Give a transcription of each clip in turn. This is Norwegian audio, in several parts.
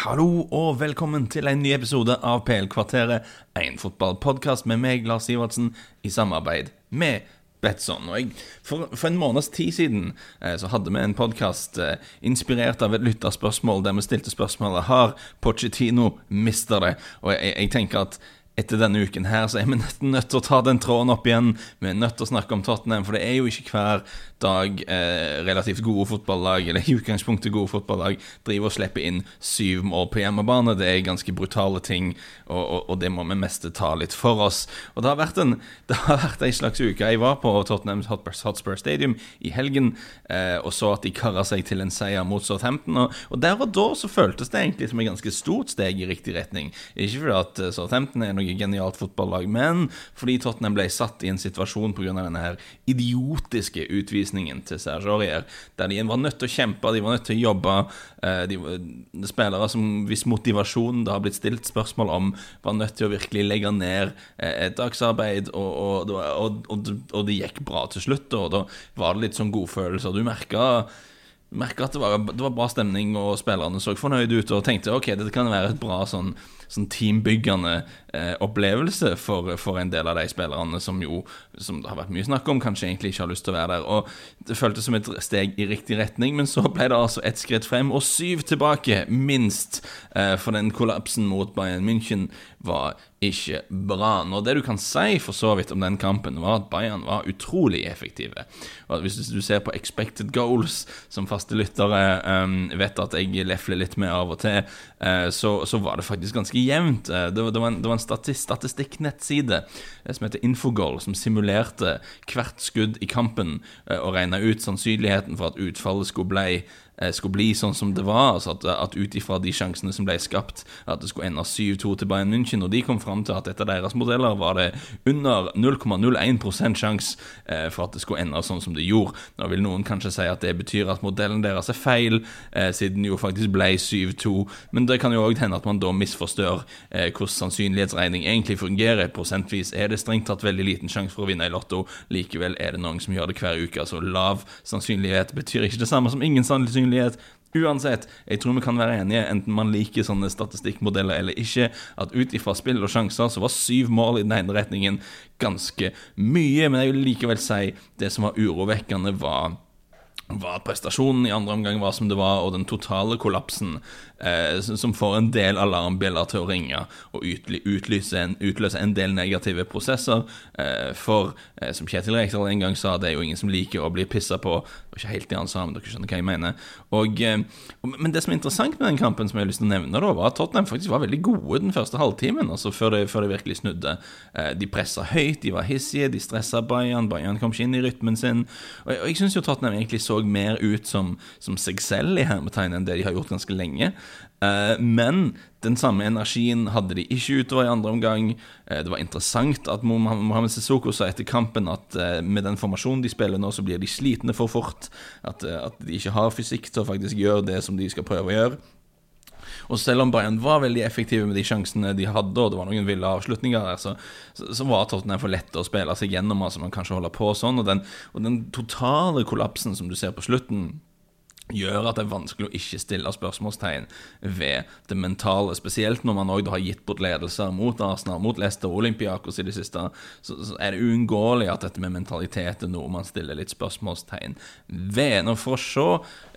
Hallo og velkommen til en ny episode av PL-kvarteret, en fotballpodkast med meg, Lars Sivertsen, i samarbeid med Betson. Og jeg, for, for, en måneds tid siden eh, så hadde vi en podkast eh, inspirert av et lytterspørsmål der vi stilte spørsmålet Har Pochettino mista det? Og jeg, jeg tenker at etter denne uken her, så er vi nødt, til å ta den tråden opp igjen. Vi er nødt til å snakke om Tottenham, for det er jo ikke hver dag eh, relativt gode fotballag, eller i utgangspunktet gode fotballag, driver og slipper inn syv mål på hjemmebane. Det er ganske brutale ting, og, og, og det må vi mest ta litt for oss. Og det har vært en, har vært en slags uke. Jeg var på Tottenham Hotspur Stadium i helgen eh, og så at de kara seg til en seier mot Southampton. Og, og der og da så føltes det egentlig som et ganske stort steg i riktig retning. Ikke fordi at eh, Southampton er noe genialt fotballag, men fordi Tottenham ble satt i en situasjon pga. denne her idiotiske utvisningen til Serge Aurier, der de var nødt til å kjempe, de var nødt til å jobbe. Eh, de, de spillere som hvis motivasjon det har blitt stilt spørsmål om, var nødt til å virkelig legge ned eh, et dagsarbeid, og, og, og, og det gikk bra til slutt. Og da var det litt sånn godfølelser. Du merka merka at det var, det var, bra stemning, og spillerne så fornøyde ut og tenkte ok, dette kan være et bra sånn, sånn teambyggende eh, opplevelse for, for, en del av de spillerne som jo som det har vært mye snakk om, kanskje egentlig ikke har lyst til å være der. Og Det føltes som et steg i riktig retning, men så ble det altså ett skritt frem og syv tilbake, minst. Eh, for den kollapsen mot Bayern München var ikke bra. Nå, det du kan si for så vidt om den kampen, var at Bayern var utrolig effektive. Og Hvis du ser på expected goals, som faste lyttere um, vet at jeg lefler litt med av og til, så, så, var det faktisk ganske jevnt. Det, det, det, var en, det, var en, statistikknettside uh, som heter Infogol, som simulerte hvert skudd i kampen og regna ut sannsynligheten for at utfallet skulle bli Eh, skulle bli sånn som det var. altså At, at ut ifra de sjansene som ble skapt, at det skulle ende 7-2 til Bayern München. Og de kom fram til at etter deres modeller var det under 0,01 sjanse eh, for at det skulle ende sånn som det gjorde. Nå vil noen kanskje si at det betyr at modellen deres er feil, eh, siden jo faktisk ble 7-2. Men det kan jo òg hende at man da misforstår eh, hvordan sannsynlighetsregning egentlig fungerer. Prosentvis er det strengt tatt veldig liten sjanse for å vinne i Lotto. Likevel er det noen som gjør det hver uke. Altså lav sannsynlighet betyr ikke det samme som ingen sannsynlighet sannsynlighet. Uansett, jeg tror vi kan være enige, enten man liker sånne statistikkmodeller eller ikke, at ut ifra spill og sjanser så var syv mål i den ene retningen ganske mye. Men jeg vil likevel si det som var urovekkende, var at prestasjonen i andre omgang var som det var, og den totale kollapsen eh, som får en del alarmbjeller til å ringe og utløse en, utløse en del negative prosesser. Eh, for, eh, som Kjetil Rekdal en gang sa, det er jo ingen som liker å bli pissa på. Det var ikke helt det han sa, men dere skjønner hva jeg mener. Og, eh, men det som er interessant med den kampen, som jeg har lyst til å nevne, da, var at Tottenham faktisk var veldig gode den første halvtimen, altså før det, før det virkelig snudde. Eh, de pressa høyt, de var hissige, de stressa Bayern, Bayern kom ikke inn i rytmen sin. Og, og jeg syns jo Tottenham egentlig så mer ut som, som seg selv i hermetegn enn det de har gjort ganske lenge. Eh, men den samme energien hadde de ikke utover i andre omgang. Eh, det var interessant at Mohammed Sissoko sa etter kampen at eh, med den formasjonen de spiller nå, så blir de slitne for fort. At, at de ikke har fysikk til å faktisk gjøre det som de skal prøve å gjøre. Og selv om Bayern var veldig effektive med de sjansene de hadde, og det var noen ville avslutninger der, så, så, var Tottenham for lette å spille seg gjennom. Altså man kanskje holder på sånn. Og den, og den totale kollapsen som du ser på slutten gjør at det er vanskelig å ikke stille spørsmålstegn ved det mentale. Spesielt når man òg har gitt bort ledelser mot Arsenal, mot Leicester og Olympiakos i det siste. Så, så, er det uunngåelig at dette med mentalitet er noe man stiller litt spørsmålstegn ved. Nå For å se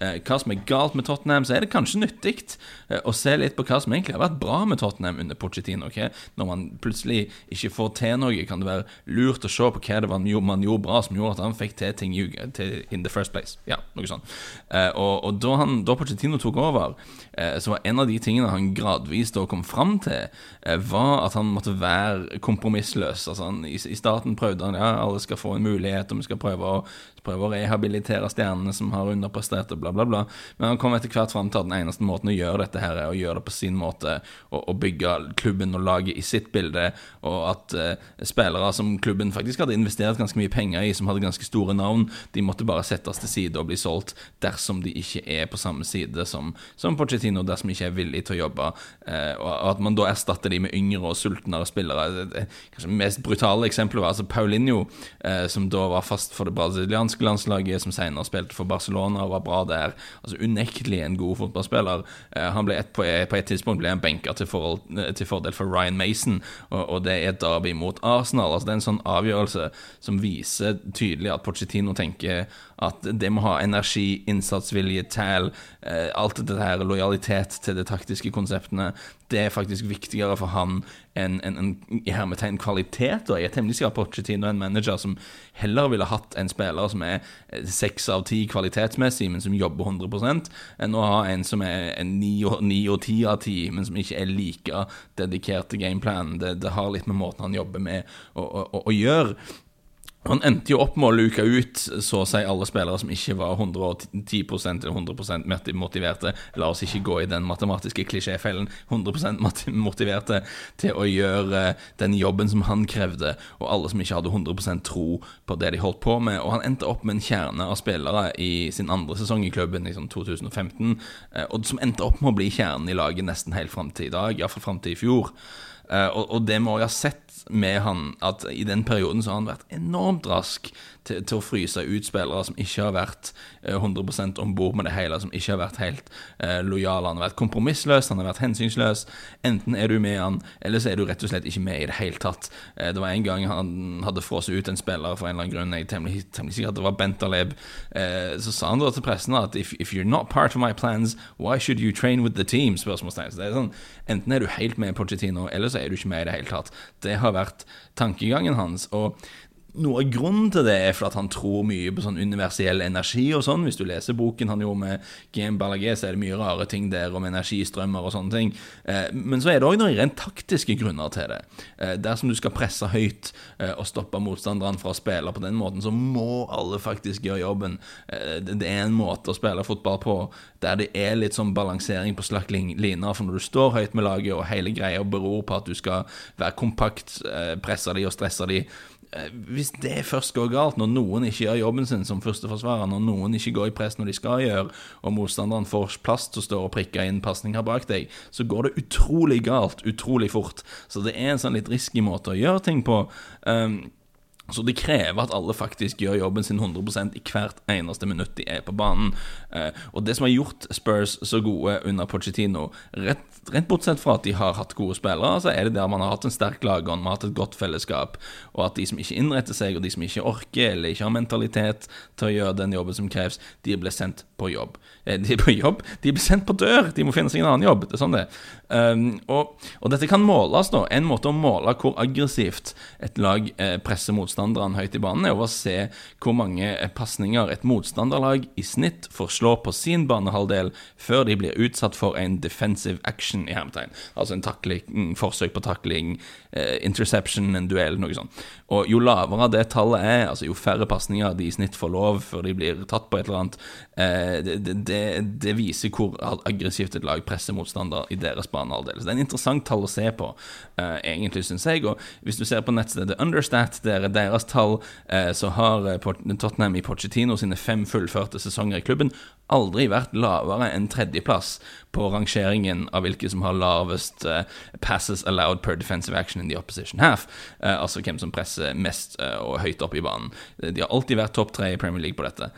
eh, hva som er galt med Tottenham, så er det kanskje nyttig eh, å se litt på hva som egentlig har vært bra med Tottenham under Pochettino. Okay? Når man plutselig ikke får til noe, kan det være lurt å se på hva det var man gjorde bra som gjorde at han fikk til ting in the first place. Ja, noe sånt. Eh, og, og da, han, da Pochettino tok over, eh, så var en av de tingene han gradvis da kom fram til, eh, var at han måtte være kompromissløs. Altså han, i, i, starten prøvde han ja, alle skal få en mulighet, og vi skal prøve å, prøve å rehabilitere stjernene som har underprestert, og bla, bla, bla. Men han kom etter hvert fram til at den eneste måten å gjøre dette her er å gjøre det på sin måte, og, og bygge klubben og laget i sitt bilde, og at eh, spillere som klubben faktisk hadde investert ganske mye penger i, som hadde ganske store navn, de måtte bare settes til side og bli solgt dersom de de ikke er på samme side som, som Pochettino dersom de ikke er villig til å jobbe. Eh, og at man da erstatter de med yngre og sultnere spillere. Det, det, kanskje det mest brutale eksempelet var altså Paulinho, eh, som da var fast for det brasilianske landslaget, som senere spilte for Barcelona og var bra der. Altså Unektelig en god fotballspiller. Eh, han ble et, på, på, et tidspunkt ble han benka til, til, fordel for Ryan Mason, og, og det er et derby mot Arsenal. Altså Det er en sånn avgjørelse som viser tydelig at Pochettino tenker at det må ha energi, innsatsvilje, tæl, eh, alt det her, lojalitet til de taktiske konseptene, det er faktisk viktigere for han enn en, en, i hermetegn kvalitet. Og jeg er temmelig sikker på Pochettino en manager som heller ville hatt en spiller som er eh, seks av ti kvalitetsmessig, men som jobber 100 enn å ha en som er ni og ti av ti, men som ikke er like dedikert til gameplanen. Det, det, har litt med måten han jobber med å gjøre. Han endte jo opp med å luke ut så å si alle spillere som ikke var 110 eller 100 motiverte. La oss ikke gå i den matematiske klisjéfellen. 100% motiverte til å gjøre den jobben som han krevde, og alle som ikke hadde 100% tro på det de holdt på med. Og han endte opp med en kjerne av spillere i sin andre sesong i klubben, sånn 2015, eh, og som endte opp med å bli kjernen i laget nesten helt fram til i dag, iallfall fram til i fjor. Og, og, det må jeg ha sett med han at i den perioden så har han vært enormt rask til, til, å fryse ut spillere som ikke har vært eh, 100 om bord med det hele, som ikke har vært helt eh, lojale. Han har vært kompromissløs, han har vært hensynsløs. Enten er du med han, eller så er du rett og slett ikke med i det hele tatt. Eh, det var en gang han hadde frosset ut en spiller for en eller annen grunn, jeg er temmelig, temmelig sikker at det var Bentaleb. Eh, så sa han da til pressen at if, if, you're not part of my plans, why should you train with the team? spørsmålstegn. Sånn, Enten er du helt med Pochettino, eller så er du ikke med i det hele tatt. Det har vært tankegangen hans. Og noe av grunnen til det er for at han tror mye på sånn universell energi og sånn. Hvis du leser boken han gjorde med Game Ballagé, så er det mye rare ting der om energistrømmer og sånne ting. Eh, men så er det òg noen rent taktiske grunner til det. Eh, dersom du skal presse høyt eh, og stoppe motstanderne fra å spille på den måten, så må alle faktisk gjøre jobben. Det er en måte å spille fotball på der det er litt sånn balansering på slakk liner. For når du står høyt med laget, og hele greia beror på at du skal være kompakt, presse de og stresse de hvis det først går galt, når noen ikke gjør jobben sin som førsteforsvarer, når noen ikke går i press når de skal gjøre, og motstanderen får plass til å stå og prikke inn pasninger bak deg, så går det utrolig galt utrolig fort. Så det er en sånn litt risky måte å gjøre ting på. Um, så det krever at alle faktisk gjør jobben sin 100% i hvert eneste minutt de er på banen. Eh, og det som har gjort Spurs så gode under Pochettino, rett, rett bortsett fra at de har hatt gode spillere, så er det der man har hatt en sterk lagånd, man har hatt et godt fellesskap, og at de som ikke innretter seg, og de som ikke orker eller ikke har mentalitet til å gjøre den jobben som kreves, de blir sendt på jobb. Eh, de er på jobb, de blir sendt på dør, de må finne seg en annen jobb. Det er sånn det um, og, og, dette kan måles, da. En måte å måle hvor aggressivt et lag eh, presser motstand motstanderen høyt i banen, er å se hvor mange pasninger et motstanderlag i snitt får slå på sin banehalvdel før de blir utsatt for en defensive action, i hermetegn. Altså en takling, forsøk på takling, eh, interception, en duell, noe sånt. Og jo lavere det tallet er, altså jo færre pasninger de i snitt får lov før de blir tatt på et eller annet, eh, det, det, det, viser hvor aggressivt et lag presser motstander i deres banehalvdel. Så det er en interessant tall å se på, eh, egentlig, syns jeg. Og hvis du ser på nettstedet Understat, der er deres tall, eh, så har Tottenham i Pochettino sine fem fullførte sesonger i klubben aldri vært lavere enn tredjeplass på rangeringen av hvilke som har lavest uh, passes allowed per defensive action in the opposition half. Uh, altså hvem som presser mest uh, og høyt opp i banen. De har alltid vært topp tre i Premier League på dette.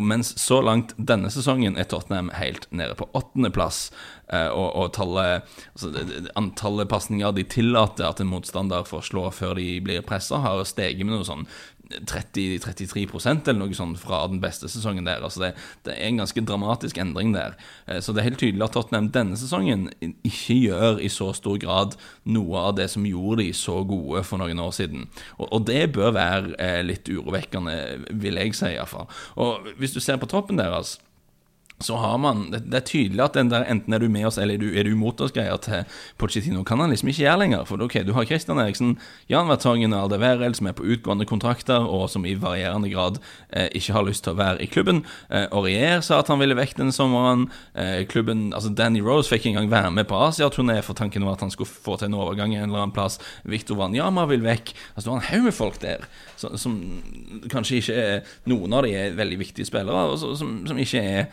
mens så langt denne sesongen er Tottenham helt nede på åttendeplass. og, og tallet, altså, antallet pasninger de tillater at en motstander får slå før de blir pressa, har steget med noe sånn 30-33% eller noe sånt fra den beste sesongen der. Altså det, det, er en ganske dramatisk endring der. Eh, så det er helt tydelig at Tottenham denne sesongen ikke gjør i så stor grad noe av det som gjorde de så gode for noen år siden. Og, og det bør være eh, litt urovekkende, vil jeg si iallfall. Og hvis du ser på troppen deres så har man det, det, er tydelig at den der enten er du med oss eller er du, er mot oss-greia til Pochettino kan han liksom ikke gjøre lenger. For ok, du har Christian Eriksen, Jan Vertongen og Aldeverel som er på utgående kontrakter, og som i varierende grad eh, ikke har lyst til å være i klubben. Eh, Aurier sa at han ville vekk denne sommeren. Eh, klubben, altså Danny Rose fikk ikke engang være med på Asia-turné for tanken var at han skulle få til en overgang en eller annen plass. Victor Wanyama vil vekk. Altså du har en haug med folk der som, som, kanskje ikke er Noen av de er veldig viktige spillere, og som, som ikke er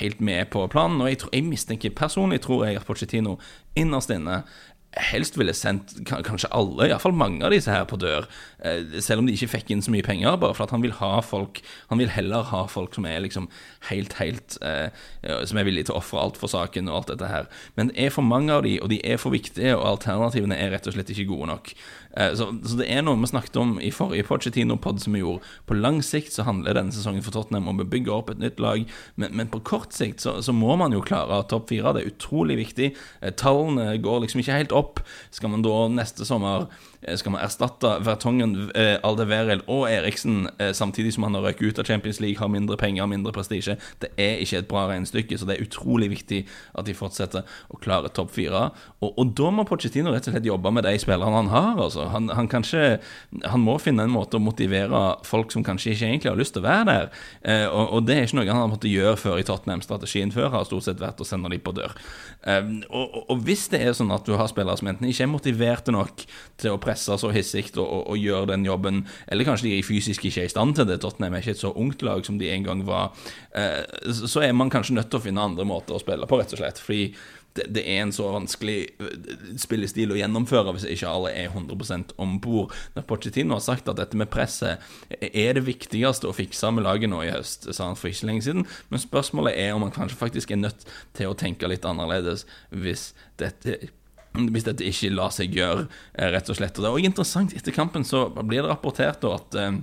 helt med på planen. Og jeg, tror, jeg mistenker personlig tror jeg at Pochettino innerst inne helst ville sendt kanskje alle, iallfall mange av disse her, på dør. Eh, selv om de ikke fikk inn så mye penger, bare for at han vil ha folk Han vil heller ha folk som er liksom helt, helt eh, Som er villige til å ofre alt for saken og alt dette her. Men det er for mange av de, og de er for viktige, og alternativene er rett og slett ikke gode nok. Eh, så, så, det er noe vi snakket om i forrige Pochettino-pod som vi gjorde. På lang sikt så handler denne sesongen for Tottenham om å bygge opp et nytt lag, men, men på kort sikt så, så, må man jo klare topp fire. Det er utrolig viktig. Eh, tallene går liksom ikke helt opp. Skal man da neste sommer Eh, skal man erstatte Vertongen, eh, Aldeverel og Eriksen eh, samtidig som han har røket ut av Champions League, har mindre penger, mindre prestisje. Det er ikke et bra regnestykke, så det er utrolig viktig at de fortsetter å klare topp fire. Og, og, da må Pochettino rett og slett jobbe med de spillerne han har. Altså. Han, han, ikke, han må finne en måte å motivere folk som kanskje ikke egentlig har lyst til å være der. Og, og, det er ikke noe han har måttet gjøre før i Tottenham. Strategien før har stort sett vært å sende dem på dør. Og, og, hvis det er sånn at du har spillere som enten ikke er motiverte nok til å presse så hissig og, og, og, gjøre den jobben. Eller kanskje de fysisk ikke er i stand til det. Tottenham er ikke et så ungt lag som de en gang var. Eh, så er man kanskje nødt til å finne andre måter å spille på, rett og slett. Fordi det, det, er en så vanskelig eh, spillestil å gjennomføre hvis ikke alle er 100% om bord. Når Pochettino har sagt at dette med presset er det viktigste å fikse med laget nå i høst, sa han for ikke lenge siden. Men spørsmålet er om han kanskje faktisk er nødt til å tenke litt annerledes hvis dette hvis dette ikke lar seg gjøre, eh, rett og slett. Og det er også interessant, etter kampen så blir det rapportert at eh,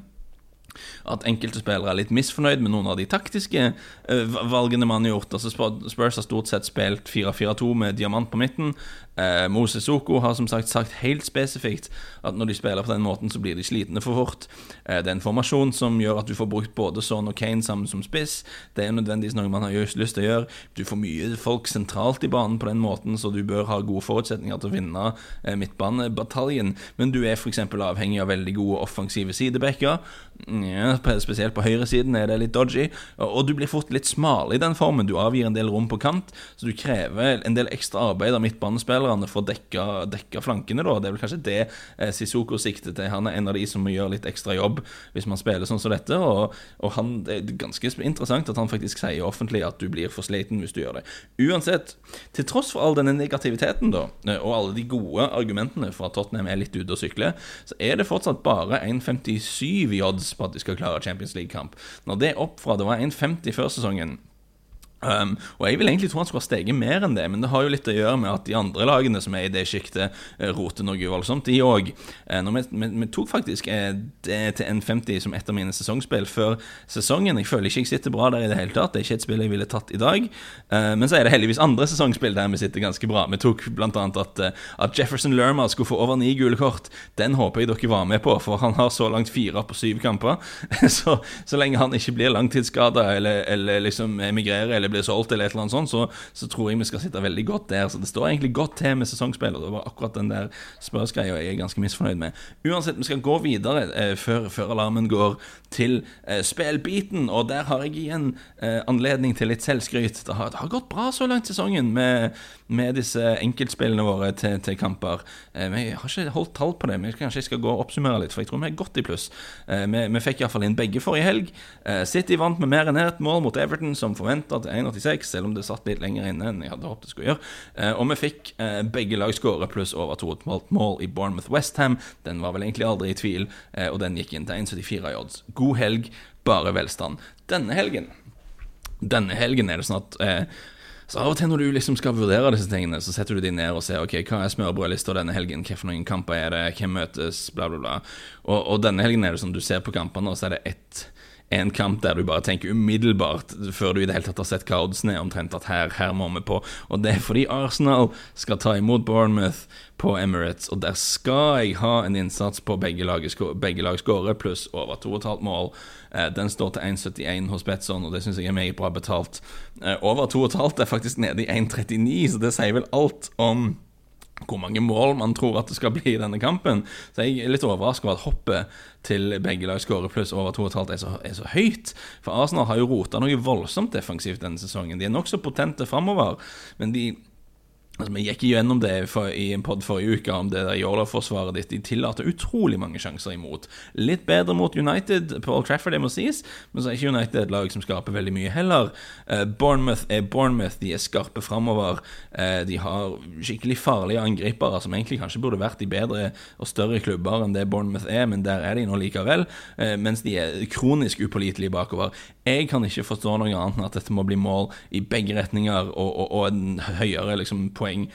at enkelte spillere er litt misfornøyd med noen av de taktiske uh, valgene man har gjort. Altså Spurs har stort sett spilt 4-4-2 med diamant på midten. Uh, Moses Soko har som sagt sagt helt spesifikt at når de spiller på den måten, så blir de slitne for fort. Uh, det er en formasjon som gjør at du får brukt både Son og Kane sammen som spiss. Det er nødvendigvis noe man har lyst til å gjøre. Du får mye folk sentralt i banen på den måten, så du bør ha gode forutsetninger til å vinne midtbanebataljen. Men du er f.eks. avhengig av veldig gode offensive sidebacker. Ja, spesielt på høyresiden er det litt dodgy. Og du blir fort litt smal i den formen. Du avgir en del rom på kant, så du krever en del ekstra arbeid av midtbanespillerne for å dekke, dekke, flankene. da Det er vel kanskje det eh, Sissoko sikter til. Han er en av de som må gjøre litt ekstra jobb hvis man spiller sånn som dette. Og, og han, det er ganske interessant at han faktisk sier offentlig at du blir for sliten hvis du gjør det. Uansett, til tross for all denne negativiteten da eh, og alle de gode argumentene for at Tottenham er litt ute å sykle, så er det fortsatt bare 1,57 i odds på at de skal klare Champions League-kamp. Når det er opp fra det var 1,50 før sesongen Um, og Jeg vil egentlig tro han skulle ha steget mer enn det, men det har jo litt å gjøre med at de andre lagene som er i det sjiktet, uh, roter noe voldsomt, de òg. Uh, vi, tok faktisk uh, det til N50 som et av mine sesongspill før sesongen. Jeg føler ikke jeg sitter bra der i det hele tatt. Det er ikke et spill jeg ville tatt i dag. Uh, men så er det heldigvis andre sesongspill der vi sitter ganske bra. Vi tok bl.a. At, at Jefferson Lerma skulle få over ni gule kort. Den håper jeg dere var med på, for han har så langt fire på syv kamper. så, så lenge han ikke blir langtidsskada eller, eller liksom emigrerer eller blir solgt, eller et eller annet sånt, så, så, tror jeg vi skal sitte veldig godt der. Så det står egentlig godt til med sesongspill, og det var akkurat den der spørsgreia jeg er ganske misfornøyd med. Uansett, vi skal gå videre eh, før, før, alarmen går til eh, spillbiten, og der har jeg igjen eh, anledning til litt selvskryt. Det har, det har, gått bra så langt sesongen med, med disse enkeltspillene våre til, til kamper. Eh, vi har ikke holdt tall på det, men kanskje jeg skal gå og oppsummere litt, for jeg tror vi er godt i pluss. Eh, vi, vi fikk iallfall inn begge forrige helg. Eh, City vant med mer enn ett mål mot Everton, som forventa til 1,86, selv om det satt litt lenger inne enn jeg hadde håpet det skulle gjøre. Eh, og vi fikk eh, begge lag skåre pluss over to og et mål i Bournemouth Westham. Den var vel egentlig aldri i tvil, eh, og den gikk inn til 1,74 i odds. God helg, bare velstand. Denne helgen Denne helgen er det sånn at så av og til når du liksom skal vurdere disse tingene, så setter du deg ned og ser ok, hva er smørbrødlista denne helgen, hvilke kamper er det, hvem møtes, bla, bla, bla. Og, og, denne helgen er det sånn du ser på kampene, og så er det ett en kamp der du bare tenker umiddelbart, før du i det hele tatt har sett hva oddsen er, omtrent at her, her må vi på. Og det er fordi Arsenal skal ta imot Bournemouth på Emirates, og der skal jeg ha en innsats på begge lag, begge lag skårer, pluss over 2,5 mål. Eh, den står til 1,71 hos Betson, og det syns jeg er meget bra betalt. Eh, over 2,5 er faktisk nede i 1,39, så det sier vel alt om hvor mange mål man tror at det skal bli i denne kampen. Så jeg er litt overrasket over at hoppet til begge lag skårer pluss over 2,5 er, så, er så høyt. For Arsenal har jo rota noe voldsomt defensivt denne sesongen. De er nokså potente framover, men de Altså, Vi gikk gjennom det i en pod forrige uke om det der Yola-forsvaret ditt. De tillater utrolig mange sjanser imot. Litt bedre mot United på Old Trafford, det må sies, men så er ikke United et lag som skaper veldig mye heller. Uh, Bournemouth er Bournemouth, de er skarpe framover. Uh, de har skikkelig farlige angripere som egentlig kanskje burde vært i bedre og større klubber enn det Bournemouth er, men der er de nå likevel. Uh, mens de er kronisk upålitelige bakover. Jeg kan ikke forstå noe annet enn at dette må bli mål i begge retninger og, og, og en høyere liksom, poeng.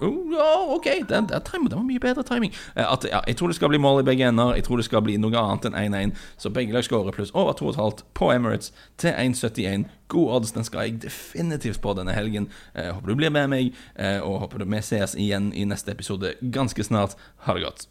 Oh, OK, OK, det, timen, det, var mye bedre timing. Eh, at, ja, jeg tror det skal bli mål i begge ender. Jeg tror det skal bli noe annet enn 1-1. Så begge lag skårer pluss over 2,5 på Emirates til 1,71. God odds, den skal jeg definitivt på denne helgen. Jeg eh, håper du blir med meg, eh, og håper vi ses igjen i neste episode ganske snart. Ha det godt.